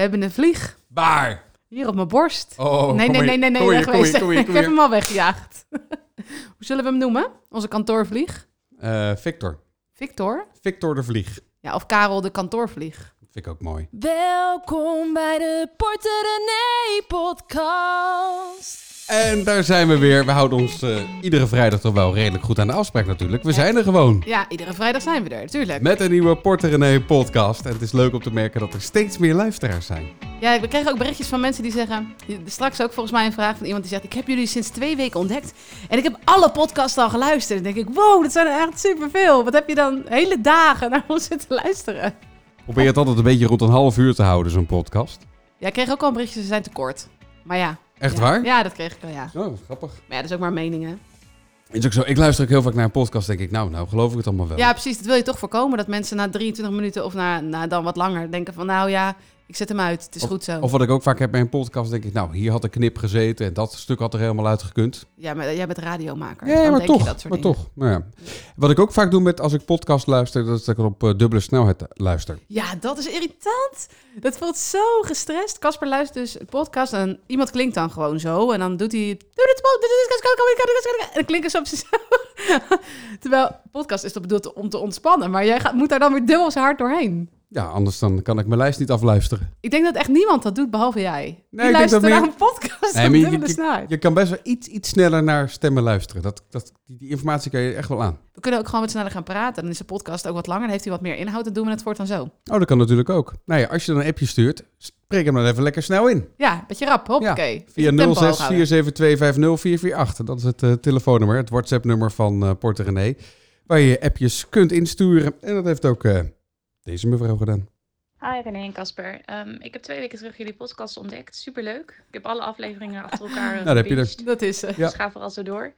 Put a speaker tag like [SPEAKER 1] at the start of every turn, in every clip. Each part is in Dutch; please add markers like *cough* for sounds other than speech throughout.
[SPEAKER 1] We hebben een vlieg.
[SPEAKER 2] Waar?
[SPEAKER 1] Hier op mijn borst.
[SPEAKER 2] Oh,
[SPEAKER 1] nee,
[SPEAKER 2] kom
[SPEAKER 1] nee, nee, nee, nee,
[SPEAKER 2] Kom hier,
[SPEAKER 1] wegwezen.
[SPEAKER 2] kom hier, kom hier, *laughs*
[SPEAKER 1] Ik
[SPEAKER 2] kom
[SPEAKER 1] heb
[SPEAKER 2] hier.
[SPEAKER 1] hem al weggejaagd. *laughs* Hoe zullen we hem noemen? Onze kantoorvlieg?
[SPEAKER 2] Eh, Victor.
[SPEAKER 1] Victor?
[SPEAKER 2] Victor de Vlieg.
[SPEAKER 1] Ja, of Karel de kantoorvlieg.
[SPEAKER 2] Dat vind ik ook mooi.
[SPEAKER 3] Welkom bij de Porter René podcast.
[SPEAKER 2] En daar zijn we weer. We houden ons eh, iedere vrijdag toch wel redelijk goed aan de afspraak natuurlijk. We zijn er gewoon.
[SPEAKER 1] Ja, iedere vrijdag zijn we er, natuurlijk.
[SPEAKER 2] Met een nieuwe Porter René podcast. En het is leuk om te merken dat er steeds meer luisteraars zijn.
[SPEAKER 1] Ja, we kregen ook berichtjes van mensen die zeggen... Straks ook volgens mij een vraag van iemand die zegt... Ik heb jullie sinds twee weken ontdekt. En ik heb alle podcasts al geluisterd. Dan denk ik, wow, dat zijn er echt superveel. Wat heb je dan hele dagen naar ons zitten luisteren?
[SPEAKER 2] Probeer het altijd een beetje rond een half uur te houden, zo'n podcast.
[SPEAKER 1] Ja, ik kreeg ook al een berichtje, ze zijn te kort. Maar ja.
[SPEAKER 2] Echt
[SPEAKER 1] Ja.
[SPEAKER 2] waar?
[SPEAKER 1] Ja, dat kreeg ik wel, ja.
[SPEAKER 2] Oh, grappig.
[SPEAKER 1] Maar ja, dat is ook maar meningen.
[SPEAKER 2] Is ook zo. Ik luister ook heel vaak naar een podcast. Denk ik, nou, nou geloof ik het allemaal wel.
[SPEAKER 1] Ja, precies. Dat wil je toch voorkomen. Dat mensen na 23 minuten of na, na dan wat langer denken van... Nou ja, ik zet hem uit. Het is goed zo.
[SPEAKER 2] Of wat ik ook vaak heb bij een podcast, denk ik, nou, hier had een knip gezeten en dat stuk had er helemaal uitgekund.
[SPEAKER 1] Ja, maar jij bent radiomaker.
[SPEAKER 2] Ja, maar toch.
[SPEAKER 1] dat
[SPEAKER 2] maar
[SPEAKER 1] dingen.
[SPEAKER 2] toch. Nou ja. Wat ik ook vaak doe met als ik podcast luister, dat is dat ik op eh, dubbele snelheid luister.
[SPEAKER 1] Ja, dat is irritant. Dat voelt zo gestrest. Casper luistert dus een podcast en iemand klinkt dan gewoon zo. En dan doet hij... En dan klinken ze op zichzelf. Terwijl podcast is toch bedoeld om te ontspannen. Maar jij gaat, moet daar dan weer dubbel zo hard doorheen.
[SPEAKER 2] Ja, anders dan kan ik mijn lijst niet afluisteren.
[SPEAKER 1] Ik denk dat echt niemand dat doet, behalve jij. Nee,
[SPEAKER 2] denk
[SPEAKER 1] luistert naar
[SPEAKER 2] meer-
[SPEAKER 1] een podcast
[SPEAKER 2] Nee, je-
[SPEAKER 1] snelheid.
[SPEAKER 2] Je kan best wel iets, iets sneller naar stemmen luisteren. Dat, dat, die, die informatie kan je echt wel aan.
[SPEAKER 1] We kunnen ook gewoon wat sneller gaan praten. Dan is de podcast ook wat langer. Dan heeft hij wat meer inhoud. Dan doen we het voortaan zo.
[SPEAKER 2] Oh, dat kan natuurlijk ook. Nou ja, als je dan een appje stuurt, spreek hem dan even lekker snel in.
[SPEAKER 1] Ja, beetje rap. Hoppakee.
[SPEAKER 2] Via
[SPEAKER 1] Tempo hoog
[SPEAKER 2] 06
[SPEAKER 1] houden.
[SPEAKER 2] 472 448. Dat is het eh, telefoonnummer, het WhatsApp-nummer van Porter René. Waar je je appjes kunt insturen. En dat heeft ook eh, deze mevrouw gedaan.
[SPEAKER 4] Hi René en Casper. Ehm, ik heb twee weken terug jullie podcast ontdekt. Superleuk. Ik heb alle afleveringen *laughs* achter elkaar
[SPEAKER 2] Nou, daar heb je er.
[SPEAKER 4] gebinged.
[SPEAKER 1] Dat is... eh,
[SPEAKER 2] Ja.
[SPEAKER 4] Dus ga vooral zo door.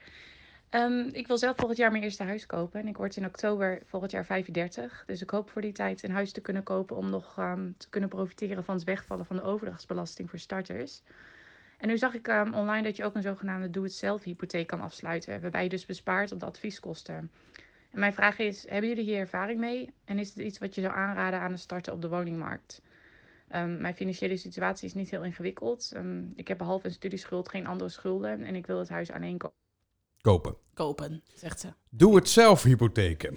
[SPEAKER 4] Ehm, ik wil zelf volgend jaar mijn eerste huis kopen. En ik word in oktober volgend jaar 35. Dus ik hoop voor die tijd een huis te kunnen kopen om nog ehm, te kunnen profiteren van het wegvallen van de overdrachtsbelasting voor starters. En nu zag ik ehm, online dat je ook een zogenaamde doe-het-zelf hypotheek kan afsluiten. Waarbij je dus bespaart op de advieskosten. En mijn vraag is, hebben jullie hier ervaring mee? En is het iets wat je zou aanraden aan het starten op de woningmarkt? Ehm, mijn financiële situatie is niet heel ingewikkeld. Ehm, ik heb behalve een studieschuld geen andere schulden. En ik wil het huis kopen.
[SPEAKER 2] Kopen.
[SPEAKER 1] Kopen, zegt ze.
[SPEAKER 2] Doe het zelf hypotheken.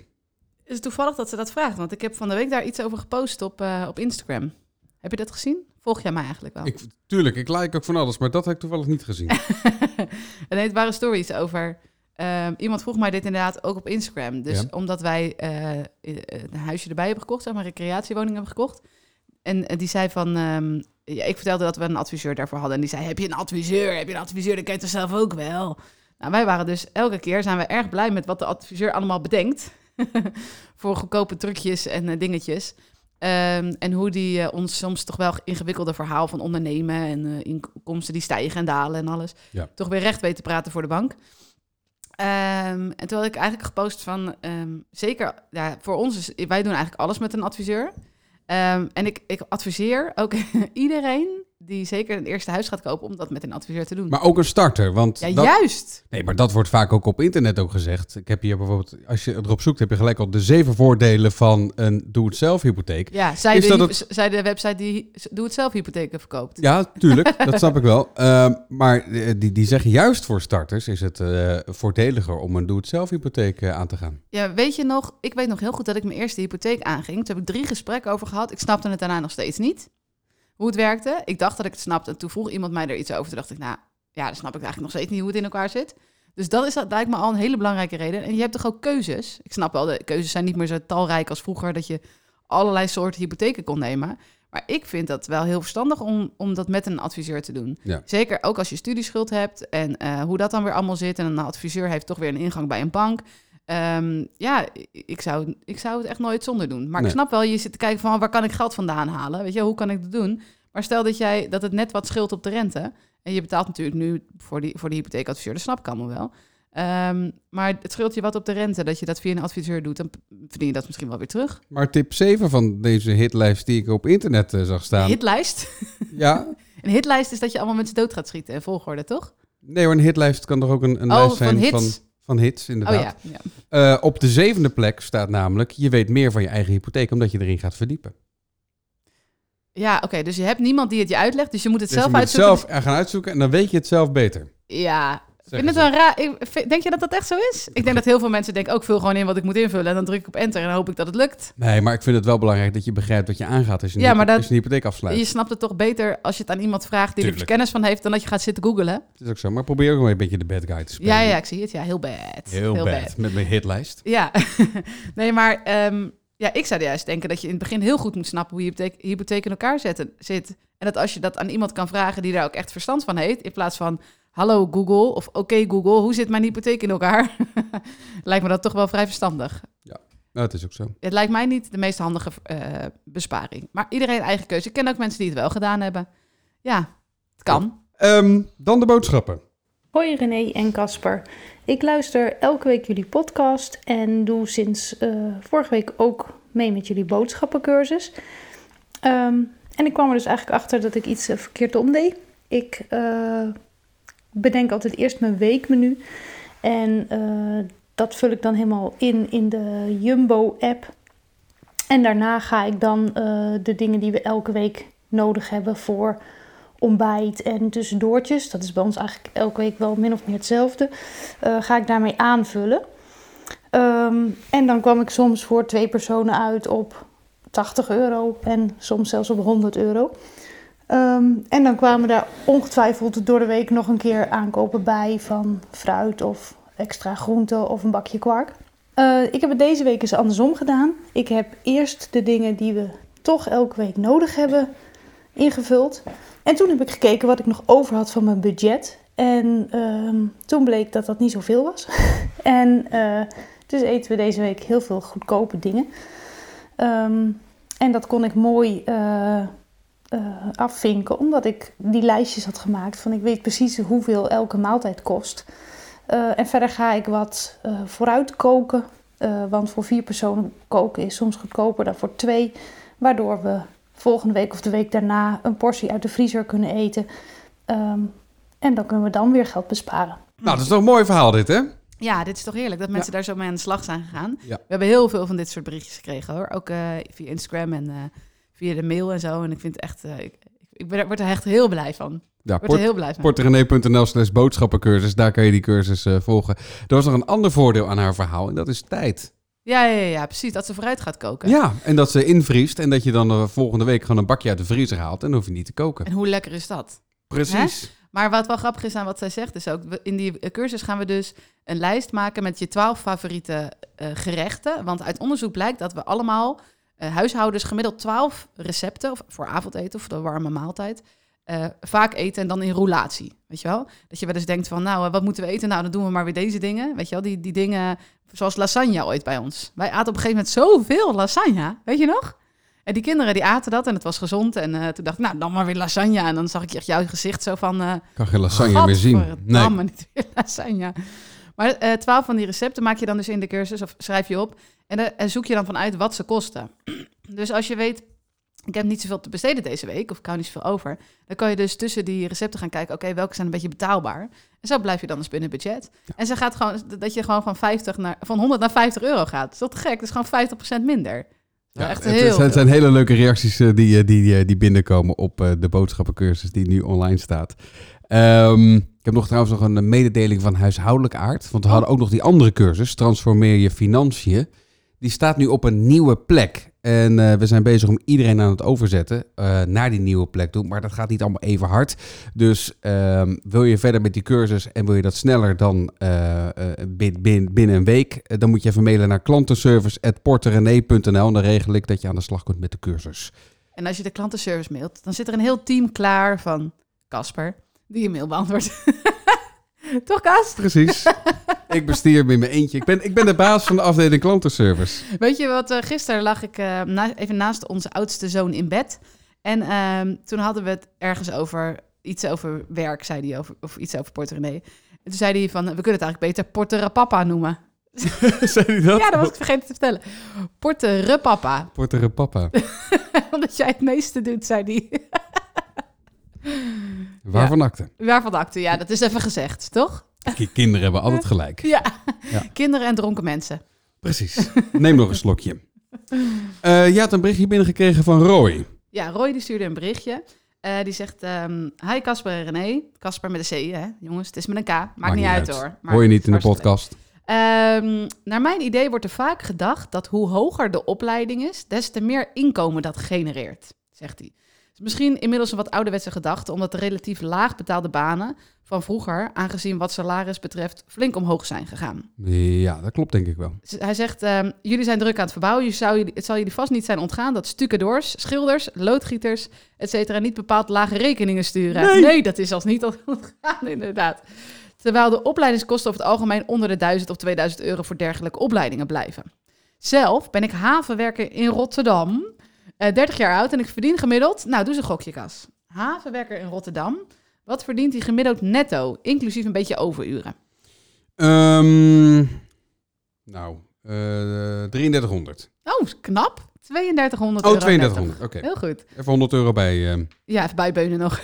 [SPEAKER 1] Is het toevallig dat ze dat vraagt? Want ik heb van de week daar iets over gepost op, eh, op Instagram. Heb je dat gezien? Volg jij mij eigenlijk wel?
[SPEAKER 2] Ik, tuurlijk, ik like ook van alles, maar dat heb ik toevallig niet gezien. *laughs*
[SPEAKER 1] en het waren stories over. Ehm, iemand vroeg mij dit inderdaad ook op Instagram. Dus
[SPEAKER 2] Ja.
[SPEAKER 1] omdat wij eh, eh, een huisje erbij hebben gekocht, zeg maar, een recreatiewoning hebben gekocht. En eh, die zei van. ehm, ja, ik vertelde dat we een adviseur daarvoor hadden. En die zei: Heb je een adviseur? Heb je een adviseur? Dat ken je toch zelf ook wel. Nou, wij waren dus elke keer zijn we erg blij met wat de adviseur allemaal bedenkt. *laughs* voor goedkope trucjes en dingetjes. Ehm, en hoe die ons soms toch wel ingewikkelde verhaal van ondernemen en inkomsten die stijgen en dalen en alles,
[SPEAKER 2] Ja.
[SPEAKER 1] toch weer recht weet te praten voor de bank. En toen had ik eigenlijk gepost van, ehm, zeker, ja, voor ons is, wij doen eigenlijk alles met een adviseur. Ehm, en ik, ik adviseer ook *laughs* iedereen die zeker een eerste huis gaat kopen, om dat met een adviseur te doen.
[SPEAKER 2] Maar ook een starter, want...
[SPEAKER 1] ja,
[SPEAKER 2] dat,
[SPEAKER 1] juist.
[SPEAKER 2] Nee, maar dat wordt vaak ook op internet ook gezegd. Ik heb hier bijvoorbeeld, als je erop zoekt, heb je gelijk al de zeven voordelen van een doe-het-zelf hypotheek.
[SPEAKER 1] Ja, zij, de, zij de website die doe-het-zelf hypotheken verkoopt.
[SPEAKER 2] Ja, tuurlijk, *laughs* dat snap ik wel. Ehm, maar eh, die, die zeggen juist voor starters is het eh, voordeliger om een doe-het-zelf hypotheek eh, aan te gaan.
[SPEAKER 1] Ja, weet je nog, ik weet nog heel goed dat ik mijn eerste hypotheek aanging. Toen heb ik drie gesprekken over gehad. Ik snapte het daarna nog steeds niet. Hoe het werkte. Ik dacht dat ik het snapte. En toen vroeg iemand mij er iets over. Toen dacht ik, nou ja, dan snap ik eigenlijk nog steeds niet hoe het in elkaar zit. Dus dat is dat lijkt me al een hele belangrijke reden. En je hebt toch ook keuzes. Ik snap wel, de keuzes zijn niet meer zo talrijk als vroeger. Dat je allerlei soorten hypotheken kon nemen. Maar ik vind dat wel heel verstandig om, om dat met een adviseur te doen.
[SPEAKER 2] Ja.
[SPEAKER 1] Zeker ook als je studieschuld hebt en eh, hoe dat dan weer allemaal zit. En een adviseur heeft toch weer een ingang bij een bank. Ehm, ja, ik zou, ik zou het echt nooit zonder doen. Maar
[SPEAKER 2] Nee.
[SPEAKER 1] ik snap wel, je zit te kijken van waar kan ik geld vandaan halen? Weet je, hoe kan ik dat doen? Maar stel dat, jij, dat het net wat scheelt op de rente. En je betaalt natuurlijk nu voor die, voor die hypotheekadviseur, dat snap ik allemaal wel. Ehm, maar het scheelt je wat op de rente dat je dat via een adviseur doet. Dan verdien je dat misschien wel weer terug.
[SPEAKER 2] Maar tip 7 van deze hitlijst die ik op internet eh, zag staan.
[SPEAKER 1] Hitlijst. *laughs*
[SPEAKER 2] Ja,
[SPEAKER 1] Een hitlijst is dat je allemaal mensen dood gaat schieten in volgorde, toch?
[SPEAKER 2] nee, maar een hitlijst kan toch ook een, een
[SPEAKER 1] Oh,
[SPEAKER 2] lijst
[SPEAKER 1] van
[SPEAKER 2] zijn
[SPEAKER 1] hits.
[SPEAKER 2] van, van hits,
[SPEAKER 1] Oh
[SPEAKER 2] inderdaad.
[SPEAKER 1] ja. ja.
[SPEAKER 2] Eh, op de zevende plek staat namelijk, je weet meer van je eigen hypotheek omdat je erin gaat verdiepen.
[SPEAKER 1] Ja, oké. dus je hebt niemand die het je uitlegt. Dus je moet het
[SPEAKER 2] Dus je
[SPEAKER 1] zelf
[SPEAKER 2] moet het
[SPEAKER 1] uitzoeken.
[SPEAKER 2] zelf gaan uitzoeken en dan weet je het zelf beter.
[SPEAKER 1] Ja. Ik vind het
[SPEAKER 2] ze.
[SPEAKER 1] wel raar. Ik vind- denk je dat dat echt zo is? Ik denk dat heel veel mensen denken, ook vul gewoon in wat ik moet invullen. En dan druk ik op enter en dan hoop ik dat het lukt.
[SPEAKER 2] Nee, maar ik vind het wel belangrijk dat je begrijpt wat je aangaat als je,
[SPEAKER 1] Ja,
[SPEAKER 2] een,
[SPEAKER 1] maar dat-
[SPEAKER 2] als je een hypotheek afsluit.
[SPEAKER 1] Je snapt het toch beter als je het aan iemand vraagt die er kennis van heeft, dan dat je gaat zitten googlen.
[SPEAKER 2] Dat is ook zo. Maar probeer ook een beetje de bad guy te spelen.
[SPEAKER 1] Ja, ja, ik zie het. Ja, heel bad.
[SPEAKER 2] Heel, bad. Met mijn hitlijst.
[SPEAKER 1] Ja, *laughs* nee, maar ehm, ja, ik zou juist denken dat je in het begin heel goed moet snappen hoe je hypotheek, hypotheek in elkaar zetten, zit. En dat als je dat aan iemand kan vragen die daar ook echt verstand van heeft, in plaats van hallo Google of oké Google, hoe zit mijn hypotheek in elkaar? *laughs* lijkt me dat toch wel vrij verstandig.
[SPEAKER 2] Nou, het is ook zo.
[SPEAKER 1] Het lijkt mij niet de meest handige eh, besparing. Maar iedereen eigen keuze. Ik ken ook mensen die het wel gedaan hebben. Ja, het kan.
[SPEAKER 2] Ehm, dan de boodschappen.
[SPEAKER 5] Hoi René en Casper. Ik luister elke week jullie podcast en doe sinds eh, vorige week ook mee met jullie boodschappencursus. Ehm, en ik kwam er dus eigenlijk achter dat ik iets verkeerd omdeed. Ik eh, bedenk altijd eerst mijn weekmenu en eh, dat vul ik dan helemaal in in de Jumbo-app. En daarna ga ik dan eh, de dingen die we elke week nodig hebben voor ontbijt en tussendoortjes. Dat is bij ons eigenlijk elke week wel min of meer hetzelfde. eh, ga ik daarmee aanvullen. Ehm, en dan kwam ik soms voor twee personen uit op 80 euro en soms zelfs op 100 euro. Ehm, en dan kwamen daar ongetwijfeld door de week nog een keer aankopen bij van fruit of extra groenten of een bakje kwark. Eh, ik heb het deze week eens andersom gedaan. Ik heb eerst de dingen die we toch elke week nodig hebben ingevuld. En toen heb ik gekeken wat ik nog over had van mijn budget. En ehm, toen bleek dat dat niet zoveel was. *laughs* en eh, dus eten we deze week heel veel goedkope dingen. Ehm, en dat kon ik mooi eh, afvinken, omdat ik die lijstjes had gemaakt van ik weet precies hoeveel elke maaltijd kost. Eh, en verder ga ik wat eh, vooruit koken, eh, want voor vier personen koken is soms goedkoper dan voor twee. Waardoor we volgende week of de week daarna een portie uit de vriezer kunnen eten. Ehm, en dan kunnen we dan weer geld besparen.
[SPEAKER 2] Nou, dat is toch een mooi verhaal dit, hè?
[SPEAKER 1] Ja, dit is toch heerlijk dat mensen daar zo mee aan de slag zijn gegaan.
[SPEAKER 2] Ja.
[SPEAKER 1] We hebben heel veel van dit soort berichtjes gekregen hoor. Ook eh, via Instagram en eh, via de mail en zo. En ik vind het echt, eh, ik, ik ben word er echt heel blij van.
[SPEAKER 2] Ja,
[SPEAKER 1] word
[SPEAKER 2] port,
[SPEAKER 1] heel blij van.
[SPEAKER 2] porterenee.nl slash boodschappencursus. Daar kan je die cursus eh, volgen. Er was nog een ander voordeel aan haar verhaal en dat is tijd.
[SPEAKER 1] Ja, ja, ja, precies. Dat ze vooruit gaat koken.
[SPEAKER 2] Ja, en dat ze invriest en dat je dan de volgende week gewoon een bakje uit de vriezer haalt en dan hoef je niet te koken.
[SPEAKER 1] En hoe lekker is dat?
[SPEAKER 2] Precies.
[SPEAKER 1] Maar wat wel grappig is aan wat zij zegt, is ook in die eh, cursus gaan we dus een lijst maken met je twaalf favoriete eh, gerechten. Want uit onderzoek blijkt dat we allemaal eh, huishoudens gemiddeld twaalf recepten of voor avondeten of de warme maaltijd eh, vaak eten en dan in roulatie. Weet je wel? Dat je wel eens denkt van, nou, eh, wat moeten we eten? Nou, dan doen we maar weer deze dingen. Weet je wel? Die, die dingen zoals lasagne ooit bij ons. Wij aten op een gegeven moment zoveel lasagne. Weet je nog? En die kinderen die aten dat en het was gezond. En eh, toen dacht ik, nou, dan maar weer lasagne. En dan zag ik echt jouw gezicht zo van... eh,
[SPEAKER 2] kan geen lasagne meer zien. Nee.
[SPEAKER 1] Gadverdamme, niet weer lasagne. Maar eh, twaalf van die recepten maak je dan dus in de cursus of schrijf je op. En, en zoek je dan vanuit wat ze kosten. Dus als je weet, ik heb niet zoveel te besteden deze week, of ik hou niet zoveel over. Dan kan je dus tussen die recepten gaan kijken, oké, welke zijn een beetje betaalbaar. En zo blijf je dan dus binnen budget. En ze gaat gewoon, dat je gewoon van, 50 naar, van 100 naar 50 euro gaat. Dat is toch te gek? Dat is gewoon 50% minder. Dat
[SPEAKER 2] Ja,
[SPEAKER 1] echt
[SPEAKER 2] het,
[SPEAKER 1] heel
[SPEAKER 2] het zijn, zijn hele leuke reacties eh, die, eh, die, eh, die binnenkomen op de boodschappencursus die nu online staat. Ehm, ik heb nog trouwens nog een mededeling van huishoudelijk aard. Want we hadden ook nog die andere cursus, Transformeer je financiën. Die staat nu op een nieuwe plek. En eh, we zijn bezig om iedereen aan het overzetten eh, naar die nieuwe plek toe. Maar dat gaat niet allemaal even hard. Dus ehm, wil je verder met die cursus en wil je dat sneller dan eh, eh, bin- bin- binnen een week, dan moet je even mailen naar klantenservice.porterenee.nl en dan regel ik dat je aan de slag kunt met de cursus.
[SPEAKER 1] En als je de klantenservice mailt, dan zit er een heel team klaar van Casper, die je mail beantwoordt. *laughs* *laughs* Toch, Kas?
[SPEAKER 2] Precies. ik bestier in mijn eentje. Ik ben, ik ben de baas van de afdeling klantenservice.
[SPEAKER 1] Weet je wat, eh, gisteren lag ik eh, na- even naast onze oudste zoon in bed. En ehm, toen hadden we het ergens over, iets over werk, zei hij, over, of iets over portemonnee. En toen zei hij van, we kunnen het eigenlijk beter Porterapapa noemen. *laughs*
[SPEAKER 2] Zei hij dat?
[SPEAKER 1] Ja, dat was ik vergeten te vertellen. Porterapapa.
[SPEAKER 2] Portere papa. *laughs*
[SPEAKER 1] Omdat jij het meeste doet, zei hij.
[SPEAKER 2] Waarvan akte?
[SPEAKER 1] Waarvan acte? Ja, dat is even gezegd, toch?
[SPEAKER 2] Ki- Kinderen hebben altijd *laughs* gelijk.
[SPEAKER 1] Ja.
[SPEAKER 2] Ja.
[SPEAKER 1] Kinderen en dronken mensen.
[SPEAKER 2] Precies. Neem nog een slokje. *laughs* Eh je had een berichtje binnengekregen van Roy.
[SPEAKER 1] Ja, Roy die stuurde een berichtje. Eh, die zegt, ehm, hi Casper en René. Casper met een C, hè? Jongens, het is met een K. Maakt, niet uit, hoor. Maar
[SPEAKER 2] Hoor je niet in de podcast.
[SPEAKER 1] Ehm, naar mijn idee wordt er vaak gedacht dat hoe hoger de opleiding is, des te meer inkomen dat genereert, zegt hij. Het is misschien inmiddels een wat ouderwetse gedachte, omdat de relatief laag betaalde banen van vroeger, aangezien wat salaris betreft, flink omhoog zijn gegaan.
[SPEAKER 2] Ja, dat klopt denk ik wel.
[SPEAKER 1] Hij zegt, ehm, jullie zijn druk aan het verbouwen. Zou jullie, het zal jullie vast niet zijn ontgaan dat stucadoors, schilders, loodgieters, et cetera, niet bepaald lage rekeningen sturen.
[SPEAKER 2] Nee.
[SPEAKER 1] dat is als niet *laughs* ontgaan, inderdaad. Terwijl de opleidingskosten over het algemeen onder de 1000 of 2000 euro voor dergelijke opleidingen blijven. Zelf ben ik havenwerker in Rotterdam, eh 30 jaar oud en ik verdien gemiddeld, nou doe eens een gokje Kas. Havenwerker in Rotterdam, wat verdient hij gemiddeld netto, inclusief een beetje overuren?
[SPEAKER 2] Ehm, nou, eh 3300.
[SPEAKER 1] Oh, knap. 3200
[SPEAKER 2] Oh,
[SPEAKER 1] euro
[SPEAKER 2] 3200.
[SPEAKER 1] netto.
[SPEAKER 2] Oké.
[SPEAKER 1] Heel goed.
[SPEAKER 2] Even 100 euro bij, eh,
[SPEAKER 1] Ja, even bijbeunen nog.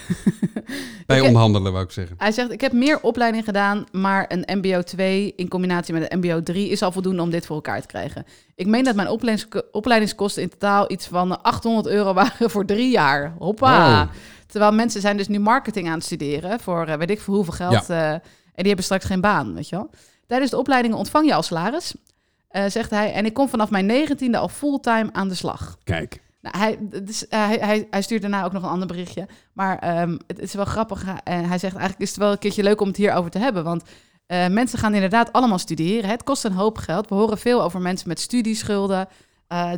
[SPEAKER 1] *laughs*
[SPEAKER 2] bij
[SPEAKER 1] Ik-
[SPEAKER 2] onderhandelen, wou ik zeggen.
[SPEAKER 1] Hij zegt, ik heb meer opleiding gedaan, maar een mbo 2 in combinatie met een mbo 3 is al voldoende om dit voor elkaar te krijgen. Ik meen dat mijn opleidings- opleidingskosten in totaal iets van 800 euro *laughs* waren voor drie jaar. Hoppa.
[SPEAKER 2] Wow.
[SPEAKER 1] Terwijl mensen zijn dus nu marketing aan het studeren voor eh, weet ik voor hoeveel geld. eh, en die hebben straks geen baan, weet je wel. Tijdens de opleidingen ontvang je al salaris, eh, zegt hij. En ik kom vanaf mijn negentiende al fulltime aan de slag.
[SPEAKER 2] Kijk.
[SPEAKER 1] Nou, hij, dus, hij, hij, hij stuurt daarna ook nog een ander berichtje. Maar ehm, het, is wel grappig. En hij zegt eigenlijk is het wel een keertje leuk om het hierover te hebben. Want eh, mensen gaan inderdaad allemaal studeren. Het kost een hoop geld. We horen veel over mensen met studieschulden.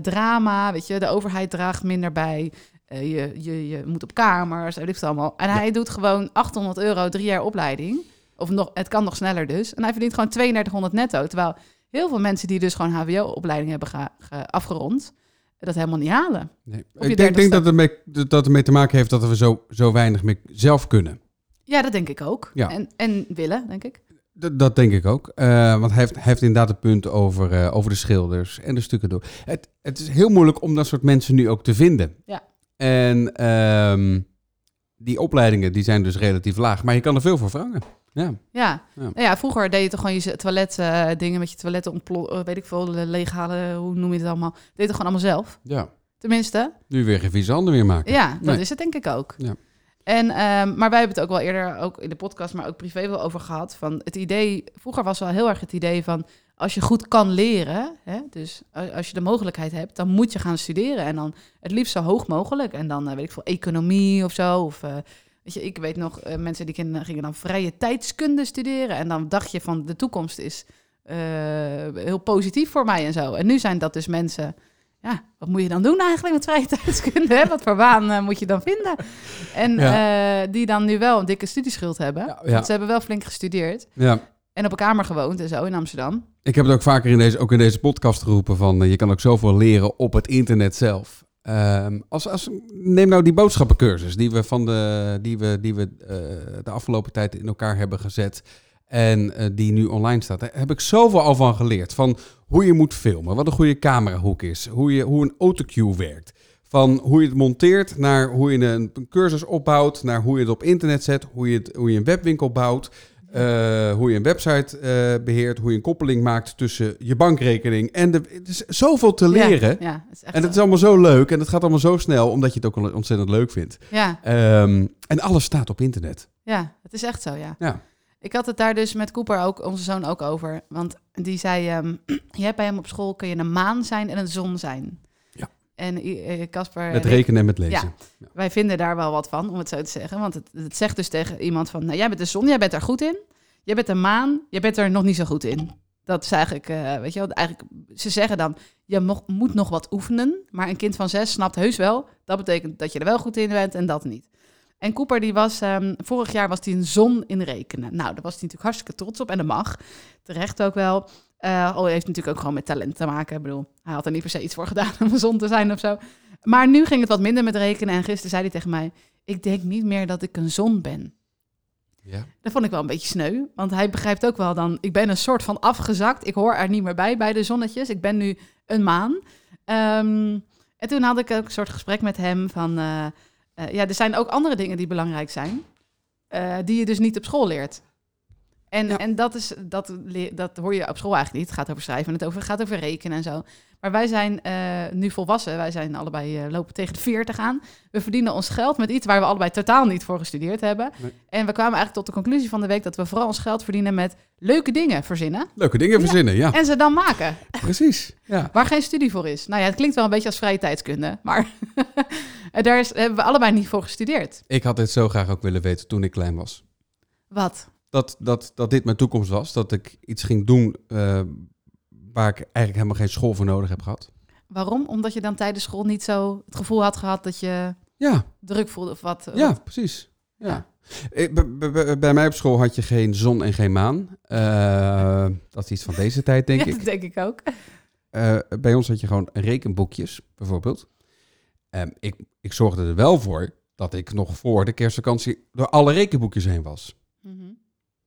[SPEAKER 1] drama, weet je, de overheid draagt minder bij. Je, je, je moet op kamers, weet ik veel allemaal. En hij doet gewoon 800 euro drie jaar opleiding. Of nog, het kan nog sneller dus. En hij verdient gewoon 3200 netto. Terwijl heel veel mensen die dus gewoon HBO-opleiding hebben ge- ge- afgerond, dat helemaal niet halen.
[SPEAKER 2] Nee. Ik denk, denk dat, het mee, dat het ermee te maken heeft dat we zo, zo weinig mee zelf kunnen.
[SPEAKER 1] Ja, dat denk ik ook.
[SPEAKER 2] Ja.
[SPEAKER 1] En, en willen, denk ik.
[SPEAKER 2] Dat, dat denk ik ook. Eh, want hij heeft, hij heeft inderdaad het punt over, eh, over de schilders en de stukken door. Het, het is heel moeilijk om dat soort mensen nu ook te vinden.
[SPEAKER 1] Ja.
[SPEAKER 2] En ehm, die opleidingen die zijn dus relatief laag. Maar je kan er veel voor vragen. Ja.
[SPEAKER 1] Ja.
[SPEAKER 2] Ja.
[SPEAKER 1] Ja, vroeger deed je toch gewoon je toilet eh, dingen met je toiletten ontplo- eh, weet ik veel, le- leeghalen, hoe noem je het allemaal. Deed toch gewoon allemaal zelf?
[SPEAKER 2] ja.
[SPEAKER 1] Tenminste.
[SPEAKER 2] Nu weer geen vieze handen meer maken.
[SPEAKER 1] Ja, dat
[SPEAKER 2] Nee.
[SPEAKER 1] is het denk ik ook.
[SPEAKER 2] Ja.
[SPEAKER 1] En, ehm, maar wij hebben het ook wel eerder, ook in de podcast, maar ook privé wel over gehad. Van het idee, vroeger was wel heel erg het idee van als je goed kan leren, hè, dus als je de mogelijkheid hebt, dan moet je gaan studeren. En dan het liefst zo hoog mogelijk. En dan eh, weet ik veel, economie of zo. Of eh, weet je, ik weet nog, eh, mensen die gingen, gingen dan vrije tijdskunde studeren. En dan dacht je van de toekomst is heel positief voor mij en zo. En nu zijn dat dus mensen. Ja, wat moet je dan doen eigenlijk met vrije *laughs* tijdskunde? Hè? Wat voor baan moet je dan vinden? En die dan nu wel een dikke studieschuld hebben.
[SPEAKER 2] Ja, ja.
[SPEAKER 1] Want ze hebben wel flink gestudeerd.
[SPEAKER 2] Ja.
[SPEAKER 1] En op een kamer gewoond en zo in Amsterdam.
[SPEAKER 2] Ik heb het ook vaker in deze, ook in deze podcast geroepen van eh, je kan ook zoveel leren op het internet zelf. Ehm, als, als, neem nou die boodschappencursus die we, van de, die we, die we eh, de afgelopen tijd in elkaar hebben gezet. En eh, die nu online staat. Daar heb ik zoveel al van geleerd. Van hoe je moet filmen, wat een goede camerahoek is, hoe, je, hoe een autocue werkt. Van hoe je het monteert, naar hoe je een, een cursus opbouwt, naar hoe je het op internet zet, hoe je, het, hoe je een webwinkel bouwt. Eh, hoe je een website eh, beheert, hoe je een koppeling maakt tussen je bankrekening en de. Het is zoveel te leren.
[SPEAKER 1] Ja, ja, het is echt
[SPEAKER 2] En het is allemaal zo leuk en het gaat allemaal zo snel, omdat je het ook ontzettend leuk vindt.
[SPEAKER 1] Ja,
[SPEAKER 2] Ehm, en alles staat op internet.
[SPEAKER 1] ja, het is echt zo, ja.
[SPEAKER 2] Ja.
[SPEAKER 1] Ik had het daar dus met Cooper, ook, onze zoon, ook over. Want die zei, ehm, *clears throat* je hebt bij hem op school kun je een maan zijn en een zon zijn.
[SPEAKER 2] Ja.
[SPEAKER 1] En eh, Casper
[SPEAKER 2] Met rekenen en met lezen.
[SPEAKER 1] wij vinden daar wel wat van, om het zo te zeggen. Want het, het zegt dus tegen iemand van, nou, jij bent de zon, jij bent er goed in. Jij bent de maan, jij bent er nog niet zo goed in. Dat is eigenlijk, eh, weet je wel, eigenlijk, ze zeggen dan, je mo- moet nog wat oefenen. Maar een kind van zes snapt heus wel, dat betekent dat je er wel goed in bent en dat niet. En Cooper, die was, ehm, vorig jaar was hij een zon in rekenen. Nou, daar was hij natuurlijk hartstikke trots op en dat mag. Terecht ook wel. Eh oh, heeft natuurlijk ook gewoon met talent te maken. Ik bedoel, hij had er niet per se iets voor gedaan *laughs* om een zon te zijn of zo. Maar nu ging het wat minder met rekenen. En gisteren zei hij tegen mij, ik denk niet meer dat ik een zon ben.
[SPEAKER 2] Ja.
[SPEAKER 1] Dat vond ik wel een beetje sneu. Want hij begrijpt ook wel dan, ik ben een soort van afgezakt. Ik hoor er niet meer bij, bij de zonnetjes. Ik ben nu een maan. Ehm, en toen had ik ook een soort gesprek met hem van... eh, eh, ja, er zijn ook andere dingen die belangrijk zijn. die je dus niet op school leert. En,
[SPEAKER 2] Ja.
[SPEAKER 1] en dat, is, dat, dat hoor je op school eigenlijk niet. Het gaat over schrijven en het over, gaat over rekenen en zo. Maar wij zijn eh, nu volwassen. Wij zijn allebei eh, lopen tegen de 40 aan. We verdienen ons geld met iets waar we allebei totaal niet voor gestudeerd hebben.
[SPEAKER 2] Nee.
[SPEAKER 1] En we kwamen eigenlijk tot de conclusie van de week dat we vooral ons geld verdienen met leuke dingen verzinnen.
[SPEAKER 2] Leuke dingen
[SPEAKER 1] Ja.
[SPEAKER 2] verzinnen, ja.
[SPEAKER 1] En ze dan maken.
[SPEAKER 2] Precies. Ja.
[SPEAKER 1] Waar geen studie voor is. Nou ja, het klinkt wel een beetje als vrije tijdskunde. Maar *laughs* daar is, hebben we allebei niet voor gestudeerd.
[SPEAKER 2] Ik had dit zo graag ook willen weten toen ik klein was.
[SPEAKER 1] Wat?
[SPEAKER 2] Dat, dat, dat dit mijn toekomst was. Dat ik iets ging doen eh, waar ik eigenlijk helemaal geen school voor nodig heb gehad.
[SPEAKER 1] Waarom? Omdat je dan tijdens school niet zo het gevoel had gehad dat je
[SPEAKER 2] Ja,
[SPEAKER 1] druk voelde of wat?
[SPEAKER 2] ja
[SPEAKER 1] wat-
[SPEAKER 2] precies. Ja.
[SPEAKER 1] Ja.
[SPEAKER 2] Bij mij op school had je geen zon en geen maan. Eh, dat is iets van deze tijd, denk *laughs*
[SPEAKER 1] Ja,
[SPEAKER 2] ik.
[SPEAKER 1] dat denk ik ook.
[SPEAKER 2] Eh, bij ons had je gewoon rekenboekjes, bijvoorbeeld. Ehm, ik, ik zorgde er wel voor dat ik nog voor de kerstvakantie door alle rekenboekjes heen was.
[SPEAKER 1] Mhm.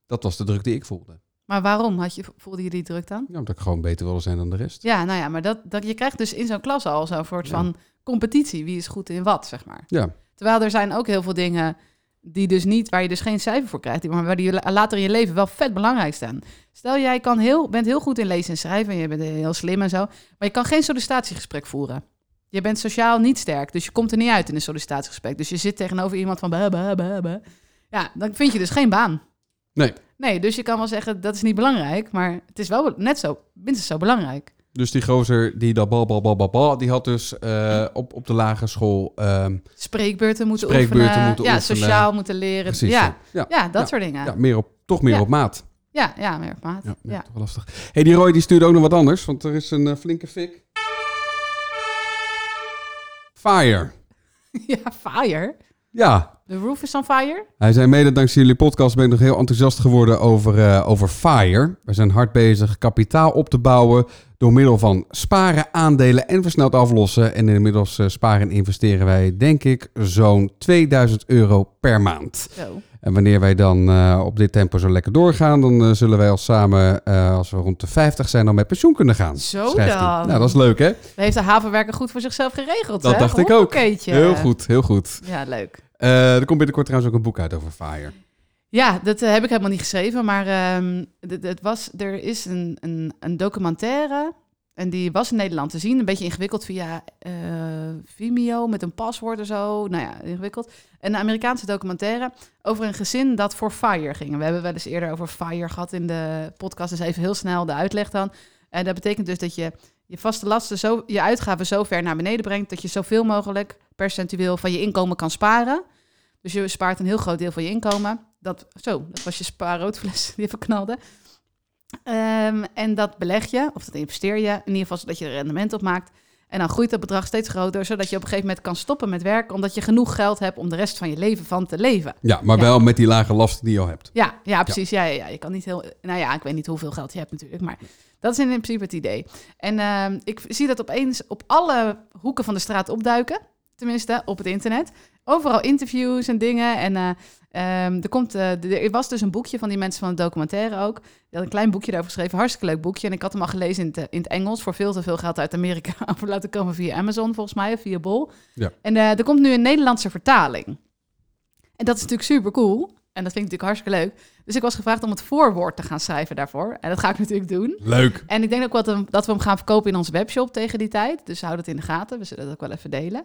[SPEAKER 2] Dat was de druk die ik voelde.
[SPEAKER 1] Maar waarom had je, voelde je die druk dan?
[SPEAKER 2] Ja, omdat ik gewoon beter wilde zijn dan de rest.
[SPEAKER 1] Ja, nou ja, maar dat, dat, je krijgt dus in zo'n klas al zo'n soort
[SPEAKER 2] Ja.
[SPEAKER 1] van competitie. Wie is goed in wat, zeg maar.
[SPEAKER 2] Ja,
[SPEAKER 1] Terwijl er zijn ook heel veel dingen die dus niet, waar je dus geen cijfer voor krijgt, maar waar die la- later in je leven wel vet belangrijk staan. Stel, jij kan heel, bent heel goed in lezen en schrijven en je bent heel slim en zo, maar je kan geen sollicitatiegesprek voeren. Je bent sociaal niet sterk, dus je komt er niet uit in een sollicitatiegesprek. Dus je zit tegenover iemand van ba, ba, ba, ba. Ja, dan vind je dus geen baan.
[SPEAKER 2] Nee.
[SPEAKER 1] Nee, dus je kan wel zeggen dat is niet belangrijk, maar het is wel net zo, minstens zo belangrijk.
[SPEAKER 2] dus die gozer die dat bal, bal, bal, bal, bal, die had dus eh, op, op de lagere school... ehm,
[SPEAKER 1] Spreekbeurten moeten
[SPEAKER 2] Spreekbeurten
[SPEAKER 1] oefenen,
[SPEAKER 2] moeten
[SPEAKER 1] ja,
[SPEAKER 2] oefenen.
[SPEAKER 1] sociaal moeten leren.
[SPEAKER 2] precies,
[SPEAKER 1] ja,
[SPEAKER 2] ja.
[SPEAKER 1] Dat
[SPEAKER 2] Ja.
[SPEAKER 1] soort dingen.
[SPEAKER 2] ja, meer op, toch meer op maat.
[SPEAKER 1] Ja, ja, meer op maat.
[SPEAKER 2] Ja,
[SPEAKER 1] Ja,
[SPEAKER 2] ja. toch wel lastig. hey, die Roy die stuurde ook nog wat anders, want er is een eh, flinke fik. Fire. *laughs*
[SPEAKER 1] ja. fire.
[SPEAKER 2] Ja,
[SPEAKER 1] The roof is on fire.
[SPEAKER 2] Hij zei mede dankzij jullie podcast ben ik nog heel enthousiast geworden over, eh, over FIRE. We zijn hard bezig kapitaal op te bouwen door middel van sparen, aandelen en versneld aflossen. En inmiddels eh, sparen en investeren wij denk ik zo'n 2000 euro per maand.
[SPEAKER 1] Zo.
[SPEAKER 2] En wanneer wij dan eh, op dit tempo zo lekker doorgaan, dan zullen wij al samen, als we rond de 50 zijn, dan met pensioen kunnen gaan.
[SPEAKER 1] Zo dan.
[SPEAKER 2] Nou, dat is leuk hè?
[SPEAKER 1] Dat heeft de havenwerker goed voor zichzelf geregeld,
[SPEAKER 2] Dat
[SPEAKER 1] hè?
[SPEAKER 2] dacht ik ook. Heel goed, heel goed.
[SPEAKER 1] Ja, leuk.
[SPEAKER 2] Eh, er komt binnenkort trouwens ook een boek uit over FIRE.
[SPEAKER 1] Ja, dat eh, heb ik helemaal niet geschreven, maar ehm, het- was, er is een, een, een documentaire en die was in Nederland te zien. Een beetje ingewikkeld via eh, Vimeo met een paswoord en zo. Nou ja, ingewikkeld. Een Amerikaanse documentaire over een gezin dat voor FIRE ging. We hebben wel eens eerder over FIRE gehad in de podcast, dus even heel snel de uitleg dan. En dat betekent dus dat je je vaste lasten, zo, je uitgaven zo ver naar beneden brengt dat je zoveel mogelijk percentueel van je inkomen kan sparen. Dus je spaart een heel groot deel van je inkomen. Dat, zo, dat was je spaarroodfles die even knalde. Ehm, en dat beleg je, of dat investeer je, in ieder geval zodat je er rendement op maakt. En dan groeit dat bedrag steeds groter, zodat je op een gegeven moment kan stoppen met werken, omdat je genoeg geld hebt om de rest van je leven van te leven.
[SPEAKER 2] Ja, maar
[SPEAKER 1] Ja.
[SPEAKER 2] wel met die lage lasten die je al hebt.
[SPEAKER 1] Ja, ja precies. Ja. Ja, ja, Je kan niet heel. Nou ja, ik weet niet hoeveel geld je hebt natuurlijk, maar dat is in principe het idee. En ehm, ik zie dat opeens op alle hoeken van de straat opduiken, tenminste op het internet. Overal interviews en dingen. En eh, ehm, er, komt, eh, de- er was dus een boekje van die mensen van het documentaire ook. Die had een klein boekje daarover geschreven, hartstikke leuk boekje. En ik had hem al gelezen in het, eh, in het Engels voor veel te veel geld uit Amerika *laughs* over laten komen via Amazon volgens mij, of via Bol.
[SPEAKER 2] Ja.
[SPEAKER 1] En er komt nu een Nederlandse vertaling. En dat is natuurlijk super cool. En dat vind ik natuurlijk hartstikke leuk. Dus ik was gevraagd om het voorwoord te gaan schrijven daarvoor. En dat ga ik natuurlijk doen.
[SPEAKER 2] Leuk.
[SPEAKER 1] En ik denk ook dat we, dat we hem gaan verkopen in onze webshop tegen die tijd. Dus houd het in de gaten. We zullen dat ook wel even delen.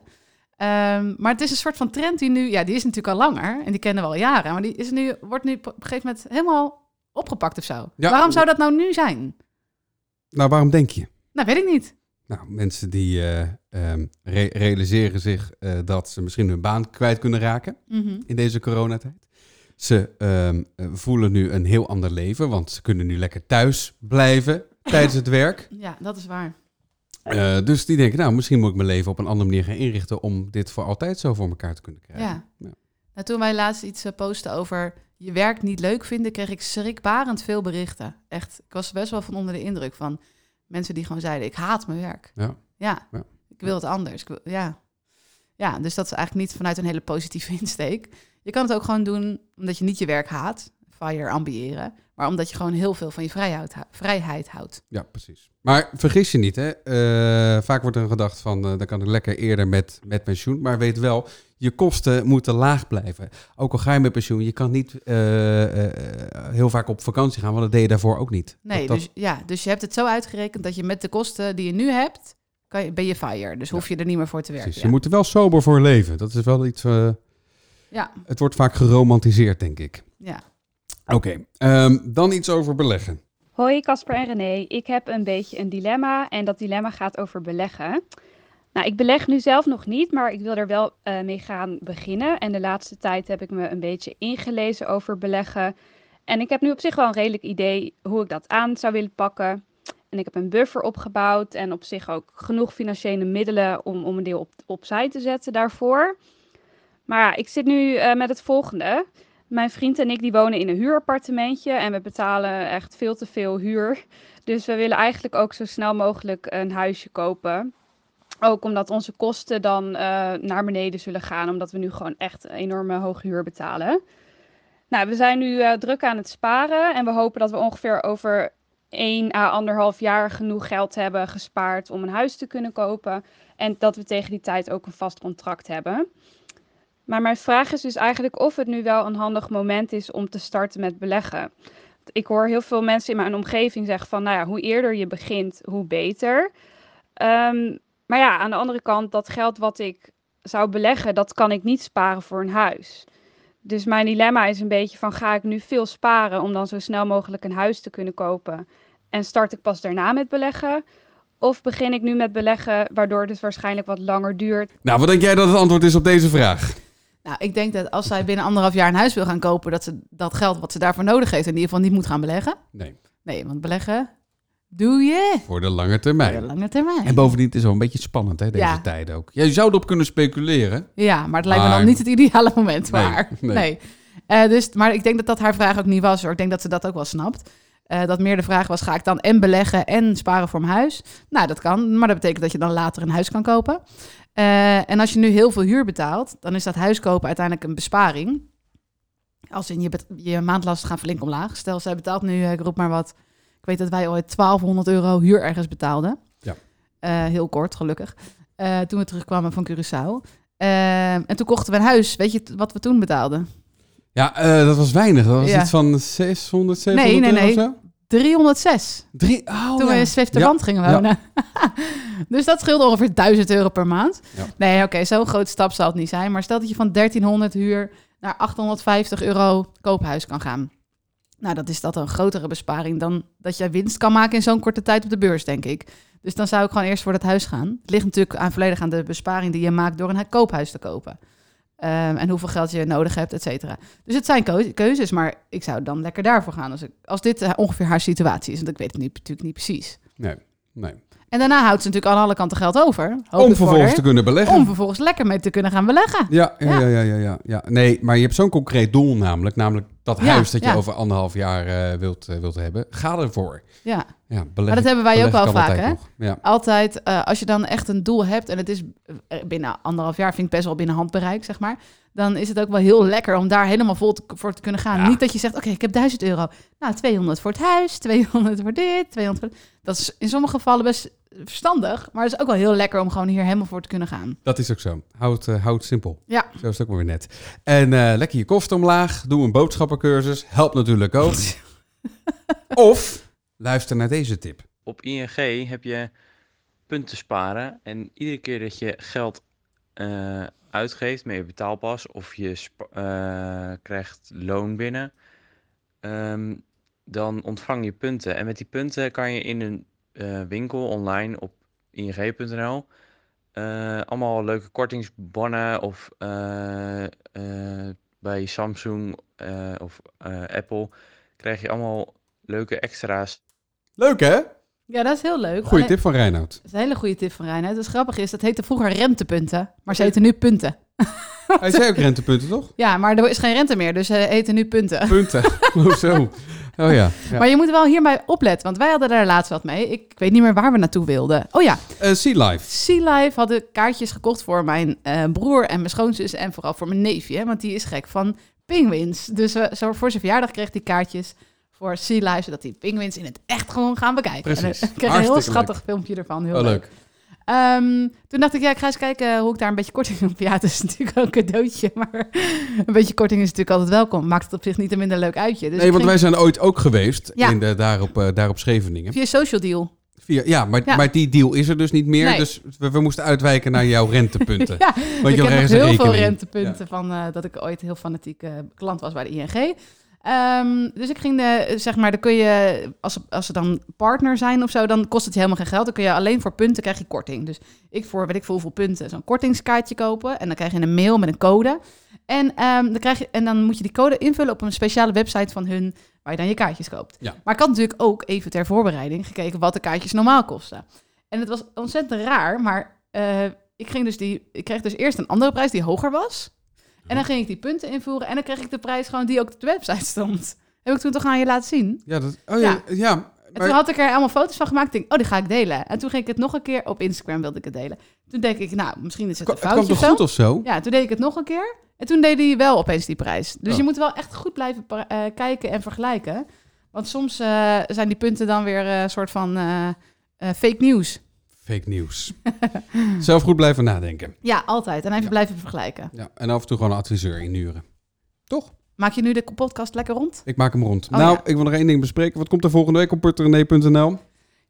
[SPEAKER 1] Ehm, maar het is een soort van trend die nu... Ja, die is natuurlijk al langer. En die kennen we al jaren. Maar die is nu, wordt nu op een gegeven moment helemaal opgepakt of zo.
[SPEAKER 2] Ja.
[SPEAKER 1] Waarom zou dat nou nu zijn?
[SPEAKER 2] Nou, waarom denk je?
[SPEAKER 1] Nou, weet ik niet.
[SPEAKER 2] Nou, mensen die eh, ehm, re- realiseren zich eh, dat ze misschien hun baan kwijt kunnen raken
[SPEAKER 1] Mhm.
[SPEAKER 2] in deze coronatijd. Ze ehm, eh, voelen nu een heel ander leven, want ze kunnen nu lekker thuis blijven tijdens het werk.
[SPEAKER 1] Ja, dat is waar.
[SPEAKER 2] Eh, dus die denken, nou, misschien moet ik mijn leven op een andere manier gaan inrichten om dit voor altijd zo voor elkaar te kunnen krijgen.
[SPEAKER 1] Ja.
[SPEAKER 2] Ja.
[SPEAKER 1] Nou, toen wij laatst iets eh, posten over je werk niet leuk vinden, kreeg ik schrikbarend veel berichten. Echt, ik was best wel van onder de indruk van mensen die gewoon zeiden, ik haat mijn werk.
[SPEAKER 2] Ja.
[SPEAKER 1] Ja,
[SPEAKER 2] Ja.
[SPEAKER 1] ik wil het anders. Ik wil, ja. ja, dus dat is eigenlijk niet vanuit een hele positieve *laughs* insteek. Je kan het ook gewoon doen omdat je niet je werk haat. FIRE ambiëren, maar omdat je gewoon heel veel van je vrijheid, vrijheid houdt.
[SPEAKER 2] Ja, precies. Maar vergis je niet, hè? Eh, vaak wordt er gedacht van, eh, dan kan ik lekker eerder met, met pensioen. Maar weet wel, je kosten moeten laag blijven. Ook al ga je met pensioen, je kan niet eh, heel vaak op vakantie gaan, want dat deed je daarvoor ook niet.
[SPEAKER 1] Nee,
[SPEAKER 2] Dat-
[SPEAKER 1] Dus, ja, dus je hebt het zo uitgerekend dat je met de kosten die je nu hebt, kan je, ben je FIRE. Dus hoef je er niet meer voor te werken.
[SPEAKER 2] Precies. Je moet er wel sober voor leven. Dat is wel iets.
[SPEAKER 1] ja.
[SPEAKER 2] het wordt vaak geromantiseerd, denk ik.
[SPEAKER 1] Ja.
[SPEAKER 2] Oké, ehm, dan iets over beleggen.
[SPEAKER 6] Hoi Casper en René, ik heb een beetje een dilemma en dat dilemma gaat over beleggen. Nou, ik beleg nu zelf nog niet, maar ik wil er wel eh, mee gaan beginnen. En de laatste tijd heb ik me een beetje ingelezen over beleggen. En ik heb nu op zich wel een redelijk idee hoe ik dat aan zou willen pakken. En ik heb een buffer opgebouwd en op zich ook genoeg financiële middelen om, om een deel op, opzij te zetten daarvoor. Maar ja, ik zit nu eh, met het volgende. Mijn vriend en ik die wonen in een huurappartementje en we betalen echt veel te veel huur. Dus we willen eigenlijk ook zo snel mogelijk een huisje kopen. Ook omdat onze kosten dan eh, naar beneden zullen gaan, omdat we nu gewoon echt enorme hoge huur betalen. Nou, we zijn nu eh, druk aan het sparen en we hopen dat we ongeveer over 1 à 1,5 jaar genoeg geld hebben gespaard om een huis te kunnen kopen. En dat we tegen die tijd ook een vast contract hebben. Maar mijn vraag is dus eigenlijk of het nu wel een handig moment is om te starten met beleggen. Ik hoor heel veel mensen in mijn omgeving zeggen van, nou ja, hoe eerder je begint, hoe beter. Ehm, maar ja, aan de andere kant, dat geld wat ik zou beleggen, dat kan ik niet sparen voor een huis. Dus mijn dilemma is een beetje van, ga ik nu veel sparen om dan zo snel mogelijk een huis te kunnen kopen? En start ik pas daarna met beleggen? Of begin ik nu met beleggen, waardoor het dus waarschijnlijk wat langer duurt
[SPEAKER 2] Nou, wat denk jij dat het antwoord is op deze vraag?
[SPEAKER 1] Nou, ik denk dat als zij binnen anderhalf jaar een huis wil gaan kopen, dat ze dat geld wat ze daarvoor nodig heeft, in ieder geval niet moet gaan beleggen.
[SPEAKER 2] Nee,
[SPEAKER 1] Nee, want beleggen doe je
[SPEAKER 2] voor de lange
[SPEAKER 1] voor
[SPEAKER 2] termijn.
[SPEAKER 1] de lange termijn.
[SPEAKER 2] En bovendien het is wel een beetje spannend, hè, deze
[SPEAKER 1] Ja.
[SPEAKER 2] tijden ook. Ja, je zou erop kunnen speculeren.
[SPEAKER 1] Ja, maar het lijkt me dan niet het ideale moment. Maar, *laughs*
[SPEAKER 2] nee.
[SPEAKER 1] nee. Eh, dus, maar ik denk dat dat haar vraag ook niet was hoor. Ik denk dat ze dat ook wel snapt. Eh, dat meer de vraag was, ga ik dan en beleggen en sparen voor mijn huis? Nou, dat kan, maar dat betekent dat je dan later een huis kan kopen. Eh, en als je nu heel veel huur betaalt, dan is dat huis kopen uiteindelijk een besparing. Als in je, je maandlasten gaan flink omlaag. Stel, zij betaalt nu, eh, ik roep maar wat, ik weet dat wij ooit 1200 euro huur ergens betaalden.
[SPEAKER 2] Ja.
[SPEAKER 1] Eh, heel kort, gelukkig. Toen we terugkwamen van Curaçao. En toen kochten we een huis. Weet je wat we toen betaalden?
[SPEAKER 2] Ja, dat was weinig. Dat was
[SPEAKER 1] Ja.
[SPEAKER 2] iets van 600, 700
[SPEAKER 1] Nee, nee,
[SPEAKER 2] euro
[SPEAKER 1] nee.
[SPEAKER 2] of zo?
[SPEAKER 1] 306.
[SPEAKER 2] Drie, oh,
[SPEAKER 1] toen we in Zwifterband gingen
[SPEAKER 2] Ja.
[SPEAKER 1] wonen. *laughs* dus dat scheelde ongeveer 1000 euro per maand.
[SPEAKER 2] Ja.
[SPEAKER 1] Nee, oké, zo'n grote stap zal het niet zijn. Maar stel dat je van 1300 huur naar 850 euro koophuis kan gaan. Nou, dat is dat een grotere besparing dan dat jij winst kan maken in zo'n korte tijd op de beurs, denk ik. Dus dan zou ik gewoon eerst voor dat huis gaan. Het ligt natuurlijk aan, volledig aan de besparing die je maakt door een hu- koophuis te kopen. Ehm, en hoeveel geld je nodig hebt, et cetera. Dus het zijn keu- keuzes, maar ik zou dan lekker daarvoor gaan. Als, ik, als dit eh, ongeveer haar situatie is. Want ik weet het nu natuurlijk niet precies.
[SPEAKER 2] Nee, nee.
[SPEAKER 1] En daarna houdt ze natuurlijk aan alle kanten geld over.
[SPEAKER 2] Om
[SPEAKER 1] voor
[SPEAKER 2] vervolgens te kunnen beleggen.
[SPEAKER 1] om vervolgens lekker mee te kunnen gaan beleggen.
[SPEAKER 2] Ja, ja,
[SPEAKER 1] Ja.
[SPEAKER 2] ja, ja, ja, ja, ja. Nee, maar je hebt zo'n concreet doel namelijk. Namelijk dat
[SPEAKER 1] Ja,
[SPEAKER 2] huis dat je
[SPEAKER 1] ja.
[SPEAKER 2] over anderhalf jaar eh, wilt, eh, wilt hebben. Ga ervoor.
[SPEAKER 1] Ja.
[SPEAKER 2] Ja,
[SPEAKER 1] Maar dat hebben wij ook wel vaak,
[SPEAKER 2] altijd
[SPEAKER 1] hè?
[SPEAKER 2] Ja.
[SPEAKER 1] Altijd, eh, als je dan echt een doel hebt en het is binnen anderhalf jaar, vind ik best wel binnen handbereik, zeg maar. Dan is het ook wel heel lekker om daar helemaal vol te- voor te kunnen gaan.
[SPEAKER 2] Ja.
[SPEAKER 1] Niet dat je zegt, oké, ik heb 1000 euro. Nou, 200 voor het huis, 200 voor dit, 200 voor... Dat is in sommige gevallen best verstandig, maar het is ook wel heel lekker om gewoon hier helemaal voor te kunnen gaan.
[SPEAKER 2] Dat is ook zo. Houd, eh, houd simpel.
[SPEAKER 1] Ja.
[SPEAKER 2] Zo is het ook maar weer net. En eh, lekker je kosten omlaag. Doe een boodschappencursus. Helpt natuurlijk ook. *laughs* of luister naar deze tip.
[SPEAKER 7] Op ING heb je punten sparen. En iedere keer dat je geld eh, uitgeeft met je betaalpas of je eh, krijgt loon binnen, ehm, dan ontvang je punten. En met die punten kan je in een eh, winkel online op ing.nl eh, allemaal leuke kortingsbonnen of bij Samsung of Apple krijg je allemaal leuke extra's.
[SPEAKER 2] Leuk hè?
[SPEAKER 1] Ja, dat is heel leuk.
[SPEAKER 2] Goeie
[SPEAKER 1] Alleen-
[SPEAKER 2] tip van Reinoud.
[SPEAKER 1] Dat is een hele goede tip van Rijn. Het grappige is, dat heette vroeger rentepunten, maar ze heten nu punten. *laughs*
[SPEAKER 2] Hij zei ook rentepunten toch?
[SPEAKER 1] Ja, maar er is geen rente meer, dus ze heten nu punten.
[SPEAKER 2] Punten. *laughs* oh zo. Oh ja. ja.
[SPEAKER 1] Maar je moet wel hierbij opletten, want wij hadden daar laatst wat mee. Ik, weet niet meer waar we naartoe wilden. Oh ja,
[SPEAKER 2] Eh, sea Life.
[SPEAKER 1] Sea Life hadden kaartjes gekocht voor mijn eh, broer en mijn schoonzus en vooral voor mijn neefje. Want die is gek van pinguïns. Dus zo voor zijn verjaardag kreeg hij kaartjes voor Sea Life, zodat hij pinguïns in het echt gewoon gaan bekijken.
[SPEAKER 2] Precies.
[SPEAKER 1] En ik kreeg een heel schattig filmpje ervan. Heel
[SPEAKER 2] Oh,
[SPEAKER 1] leuk.
[SPEAKER 2] leuk.
[SPEAKER 1] Ehm, toen dacht ik, ja, ik ga eens kijken hoe ik daar een beetje korting op... *laughs* Ja, het is natuurlijk ook een cadeautje, *laughs* maar een beetje korting is natuurlijk altijd welkom. Maakt het op zich niet een minder leuk uitje. Dus
[SPEAKER 2] nee, want wij zijn ooit ook geweest
[SPEAKER 1] Ja.
[SPEAKER 2] in de, daar, op, eh, daar op Scheveningen.
[SPEAKER 1] via Social Deal.
[SPEAKER 2] Via, ja, maar,
[SPEAKER 1] Ja.
[SPEAKER 2] maar die deal is er dus niet meer.
[SPEAKER 1] Nee.
[SPEAKER 2] Dus we, we moesten uitwijken naar jouw *laughs* rentepunten.
[SPEAKER 1] Ja,
[SPEAKER 2] Want
[SPEAKER 1] ik heb nog heel veel rentepunten van eh, dat ik ooit heel fanatiek eh, klant was bij de ING. Ehm, dus ik ging de, zeg maar, dan kun je, als, als ze dan partner zijn of zo, dan kost het je helemaal geen geld. Dan kun je alleen voor punten krijg je korting. Dus ik voor, weet ik veel hoeveel punten, zo'n kortingskaartje kopen. En dan krijg je een mail met een code. En, ehm, dan krijg je, en dan moet je die code invullen op een speciale website van hun, waar je dan je kaartjes koopt.
[SPEAKER 2] Ja.
[SPEAKER 1] Maar ik had natuurlijk ook even ter voorbereiding gekeken wat de kaartjes normaal kosten. En het was ontzettend raar, maar eh, ik, ging dus die, ik kreeg dus eerst een andere prijs die hoger was. En dan ging ik die punten invoeren en dan kreeg ik de prijs gewoon die ook op de website stond. Heb ik toen toch aan je laten zien.
[SPEAKER 2] Ja, dat, oh ja, ja.
[SPEAKER 1] En
[SPEAKER 2] maar-
[SPEAKER 1] toen had ik er allemaal foto's van gemaakt. Denk, oh, die ga ik delen. En toen ging ik het nog een keer op Instagram wilde ik het delen. Toen denk ik, nou, misschien is het een
[SPEAKER 2] het kwam
[SPEAKER 1] foutje
[SPEAKER 2] toch
[SPEAKER 1] zo.
[SPEAKER 2] goed of zo?
[SPEAKER 1] Ja, toen deed ik het nog een keer. En toen deed hij wel opeens die prijs. Dus
[SPEAKER 2] Oh.
[SPEAKER 1] je moet wel echt goed blijven eh, kijken en vergelijken. Want soms eh, zijn die punten dan weer eh, een soort van fake nieuws.
[SPEAKER 2] Fake nieuws. *laughs* Zelf goed blijven nadenken.
[SPEAKER 1] Ja, altijd. En even
[SPEAKER 2] Ja.
[SPEAKER 1] blijven vergelijken.
[SPEAKER 2] Ja, en af en toe gewoon een adviseur inhuren. Toch?
[SPEAKER 1] Maak je nu de podcast lekker rond?
[SPEAKER 2] Ik maak hem rond.
[SPEAKER 1] Oh,
[SPEAKER 2] nou,
[SPEAKER 1] ja.
[SPEAKER 2] ik wil nog één ding bespreken. Wat komt er volgende week op porterenee.nl?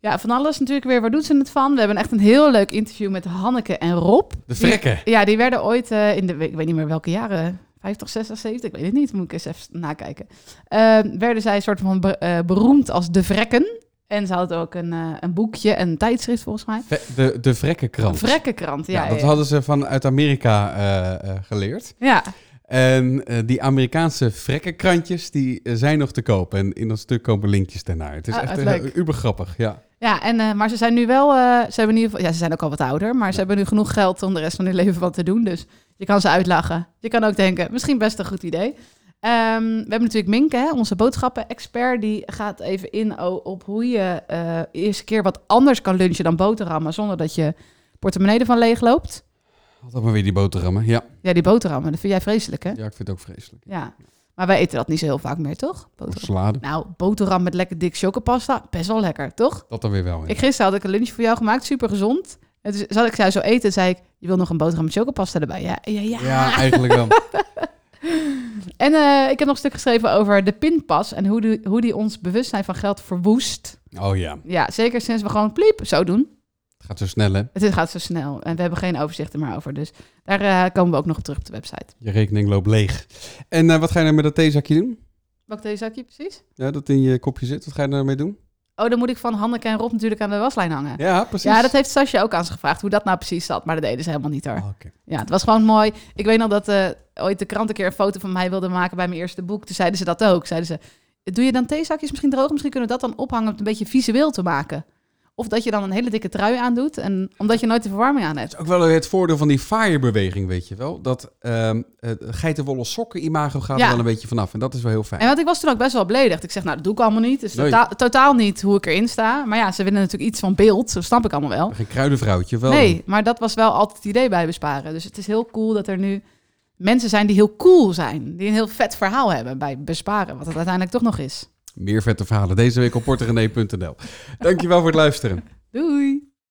[SPEAKER 1] Ja, van alles natuurlijk weer. Waar doet ze het van? We hebben echt een heel leuk interview met Hanneke en Rob.
[SPEAKER 2] De vrekken.
[SPEAKER 1] Ja, die werden ooit eh, in de, ik weet niet meer welke jaren, 50, 60, 70, ik weet het niet, moet ik eens even nakijken. Eh, werden zij een soort van eh, beroemd als de vrekken. En ze hadden ook een, eh, een boekje, een tijdschrift volgens mij.
[SPEAKER 2] De, de vrekkenkrant.
[SPEAKER 1] Vrekkenkrant, ja.
[SPEAKER 2] Ja, dat
[SPEAKER 1] ja.
[SPEAKER 2] hadden ze vanuit Amerika eh, eh, geleerd.
[SPEAKER 1] Ja,
[SPEAKER 2] En die Amerikaanse vrekkenkrantjes, die zijn nog te koop. En in dat stuk komen linkjes daarnaar. Het is
[SPEAKER 1] Ah,
[SPEAKER 2] echt uh, uber grappig, ja.
[SPEAKER 1] ja en, maar ze zijn nu wel, ze hebben in ieder geval, ja, ze zijn ook al wat ouder, maar ze hebben nu genoeg geld om de rest van hun leven wat te doen. Dus je kan ze uitlachen. Je kan ook denken, misschien best een goed idee. Ehm, we hebben natuurlijk Minke, hè, onze boodschappen-expert, die gaat even in op hoe je eh eerst een keer wat anders kan lunchen dan boterhammen, zonder dat je portemonnee ervan leegloopt.
[SPEAKER 2] Altijd maar weer die boterhammen. Ja.
[SPEAKER 1] Ja, die boterhammen, dat vind jij vreselijk, hè?
[SPEAKER 2] ja, ik vind het ook vreselijk.
[SPEAKER 1] Ja. Maar wij eten dat niet zo heel vaak meer, toch? Boterham. Nou, boterham met lekker dik chocopasta, best wel lekker, toch?
[SPEAKER 2] Dat dan weer wel. ja.
[SPEAKER 1] Ik gisteren had ik een lunch voor jou gemaakt, super gezond. En toen zat ik zij zo eten en zei ik, je wil nog een boterham met chocopasta erbij? Ja, ja, ja.
[SPEAKER 2] Ja, eigenlijk wel. *laughs*
[SPEAKER 1] En eh, ik heb nog een stuk geschreven over de pinpas en hoe die, hoe die ons bewustzijn van geld verwoest.
[SPEAKER 2] Oh ja,
[SPEAKER 1] Ja, zeker sinds we gewoon pliep zo doen.
[SPEAKER 2] het gaat zo snel hè.
[SPEAKER 1] Het gaat zo snel en we hebben geen overzicht er meer over. Dus daar eh, komen we ook nog op terug op de website.
[SPEAKER 2] Je rekening loopt leeg. En eh, wat ga je nou met dat theezakje doen?
[SPEAKER 1] Welk theezakje precies?
[SPEAKER 2] Ja, dat in je kopje zit. Wat ga je daarmee doen?
[SPEAKER 1] Oh, dan moet ik van Hanneke en Rob natuurlijk aan de waslijn hangen.
[SPEAKER 2] Ja, precies.
[SPEAKER 1] Ja, dat heeft Sasje ook aan ze gevraagd, hoe dat nou precies zat. Maar dat deden ze helemaal niet hoor.
[SPEAKER 2] Oh.
[SPEAKER 1] Ja, het was gewoon mooi. Ik weet nog dat eh, ooit de krant een keer een foto van mij wilde maken bij mijn eerste boek. Toen zeiden ze dat ook. Zeiden ze, doe je dan theezakjes misschien droog? Misschien kunnen we dat dan ophangen om het een beetje visueel te maken. Of dat je dan een hele dikke trui aandoet. En omdat je nooit de verwarming aan hebt.
[SPEAKER 2] Dat is ook wel het voordeel van die FIRE-beweging, weet je wel. Dat ehm het geitenwolle sokken imago gaat
[SPEAKER 1] Ja.
[SPEAKER 2] er wel een beetje vanaf. En dat is wel heel fijn.
[SPEAKER 1] En want ik was toen ook best wel beledigd. Ik zeg, nou, dat doe ik allemaal niet.
[SPEAKER 2] Nee.
[SPEAKER 1] totaal, totaal niet hoe ik erin sta. Maar ja, ze willen natuurlijk iets van beeld. Dat snap ik allemaal wel.
[SPEAKER 2] Geen kruidenvrouwtje, wel.
[SPEAKER 1] Nee, maar dat was wel altijd het idee bij besparen. Dus het is heel cool dat er nu mensen zijn die heel cool zijn. Die een heel vet verhaal hebben bij besparen. Wat het uiteindelijk toch nog is.
[SPEAKER 2] Meer vette verhalen deze week op porterenee.nl. Dankjewel voor het luisteren.
[SPEAKER 1] Doei!